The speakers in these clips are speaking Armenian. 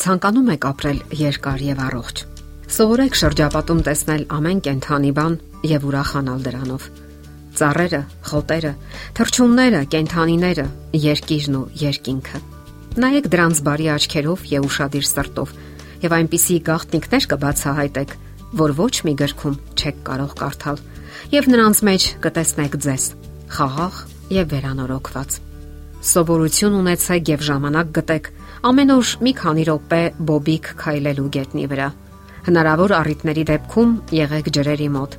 ցանկանում եք ապրել երկար եւ առողջ։ Սովորեք շրջապատում տեսնել ամեն կենթանի բան եւ ուրախանալ դրանով։ Ծառերը, խոտերը, թռչունները, կենթանիները, երկիրն ու երկինքը։ Նայեք դրանց բարի աչքերով եւ ուրախadir սրտով եւ այնպիսի գաղտնիքներ կբացահայտեք, որ ոչ մի գրքում չեք կարող կարդալ եւ նրանց մեջ կտեսնեք ձեզ խաղաղ եւ վերանորոգված։ Սովորություն ունեցեք եւ ժամանակ գտեք Ամեն օր մի քանի րոպե բոբիկ քայլելու գետնի վրա։ Հնարավոր առիթների դեպքում եղեք ջրերի մոտ։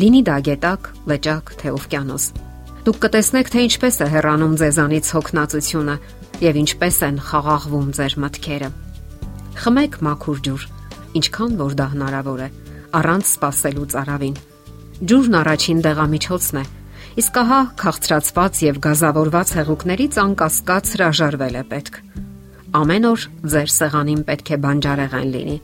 Լինի դա գետակ, լճակ թե օվկիանոս։ Դուք կտեսնեք, թե ինչպես է հեռանում ձեզանից հոգնածությունը եւ ինչպես են խաղաղվում ձեր մտքերը։ Խմեք մաքուր ջուր, ինչքան որ դա հնարավոր է, առանց սпасելու ծարավին։ Ջուրն առաջին դեղամիջոցն է, իսկ ահա քաղցրացված եւ գազավորված հեղուկներից անկասկած հրաժարվել է պետք։ Ամեն օր ձեր սեղանին պետք է բանջարեղեն լինի։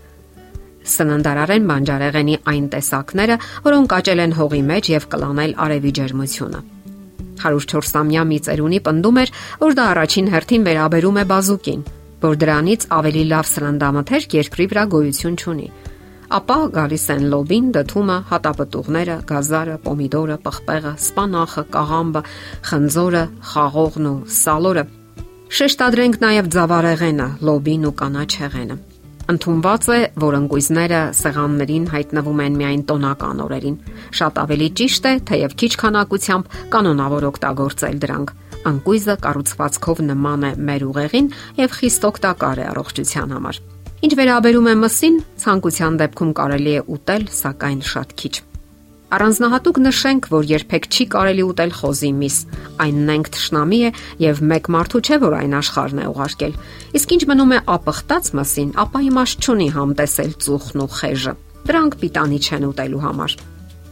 Սննդարարեն բանջարեղենի այն տեսակները, որոնք աճել են հողի մեջ եւ կլանել արևի ջերմությունը։ 104-ամյա մի ծերունի պնդում էր, որ դա առաջին հերթին վերաբերում է բազուկին, որ դրանից ավելի լավ սննդամթերք երկրի վրա գոյություն չունի։ Ապա գալիս են լոբին, դդումը, հատապտուղները, գազարը, պոմիդորը, պղպեղը, սպանախը, կաղամբը, խնձորը, խաղողն ու սալորը Շեշտադրենք նաև ձավարեղենը, լոբին ու կանաչ հեղենը։ Ընթումված է, որ ընկույզները սեղաններին հայտնվում են միայն տոնական օրերին։ Շատ ավելի ճիշտ է, թեև քիչ քանակությամբ կանոնավոր օգտագործել դրանք։ Ընկույզը կառուցվածքով նման է մեր ուղեղին եւ խիստ օգտակար է առողջության համար։ Ինչ վերաբերում է մսին, ցանկության դեպքում կարելի է ուտել, սակայն շատ քիչ։ Առանձնահատուկ նշենք, որ երբեք չի կարելի ուտել խոզի միս։ Այն նենք թշնամի է եւ մեկ մարդու չէ, որ այն աշխարհն է ուղարկել։ Իսկ ինչ մնում է ապխտած մսին, ապա իմաստ չունի համտեսել ծուխն ու խեժը։ Դրանք պիտանի չեն ուտելու համար։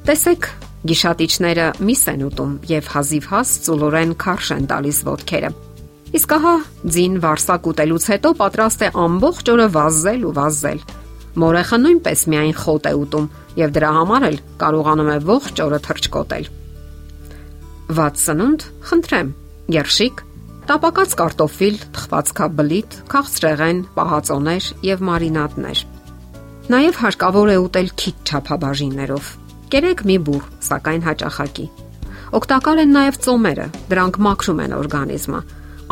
Տեսեք, գիշատիչները միս են ուտում եւ հազիվ հաս ծուլորեն քարշ են տալիս ոդքերը։ Իսկ ահա ձին վարսակ ուտելուց հետո պատրաստ է ամբողջ օրը վազել ու վազել։ Մորեխը նույնպես միայն խոտ է ուտում եւ դրա համար էլ կարողանում է ողջ օրը թրջկոտել։ Վատ սնունդ, խնդրեմ, երշիկ, տապակած կարտոֆիլ, թխվածքաբլիթ, քաղցրեղեն, պահածոներ եւ մարինադներ։ Նաեւ հարկավոր է ուտել քիչ չափաբաժիններով։ Կերեք մի բուր, սակայն հաճախակի։ Օգտակար են նաեւ ծոմերը, դրանք մաքրում են օրգանիզմը,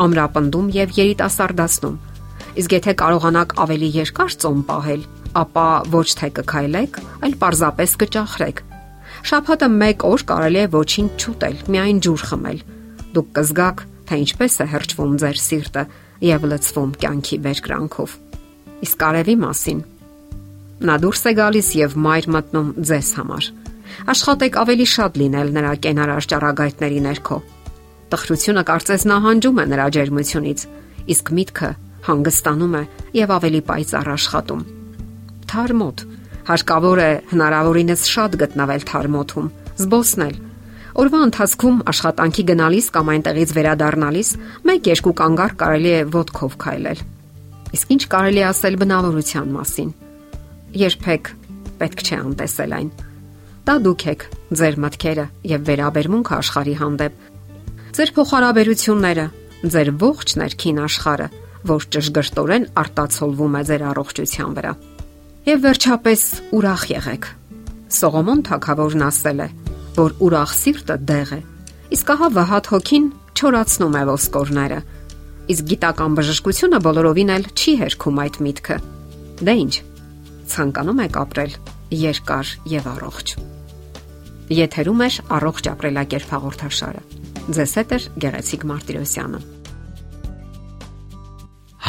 ամրապնդում եւ երիտասարդացնում։ Իսկ եթե կարողանաք ավելի երկար ծոմ պահել, ապա ոչ թե կքայլեք, այլ պարզապես կճախրեք։ Շաբաթը 1 օր կարելի է ոչինչ չուտել, միայն ջուր խմել։ Դուք կզգաք, թե ինչպես է հրճվում ձեր սիրտը եւ լցվում կյանքի վերկրանքով։ Իսկ արևի մասին նա դուրս է գալիս եւ մայր մտնում ձեզ համար։ Աշխատեք ավելի շատ լինել նրա կենարար ճառագայթների ներքո։ Տխրությունը կարծես նահանջում է նրա ջերմությունից, իսկ միտքը հանգստանում է եւ ավելի պայծառ աշխատում թարմոտ։ Հարկավոր է հնարավորինս շատ գտնվել թարմոթում, զբոսնել։ Օրվա ընթացքում աշխատանքի գնալիս կամ այնտեղից վերադառնալիս 1-2 կանգառ կարելի է ոդկով քայլել։ Իսկ ինչ կարելի ասել բնավորության մասին։ Երբեք պետք չէ անտեսել այն։ Դա դուք եք, ձեր մտքերը եւ վերաբերմունքը աշխարհի հանդեպ։ Ձեր փոխհարաբերությունները, ձեր ողջ ներքին աշխարհը, որ ճշգրտորեն արտացոլվում է ձեր առողջության վրա։ Եվ վերջապես ուրախ եղեք։ Սողոմոն թագավորն ասել է, որ ուրախ սիրտը դեղ է։ Իսկ ահա վհատ հոգին չորացնում է ոսկորները։ Իսկ գիտական բժշկությունը բոլորովին էլ չի հերքում այդ միտքը։ Դե ի՞նչ։ Ցանկանում եք ապրել երկար եւ առողջ։ Եթերում է առողջ ապրելակերպ հաղորդաշարը։ Ձեզ հետ է Գեղեցիկ Մարտիրոսյանը։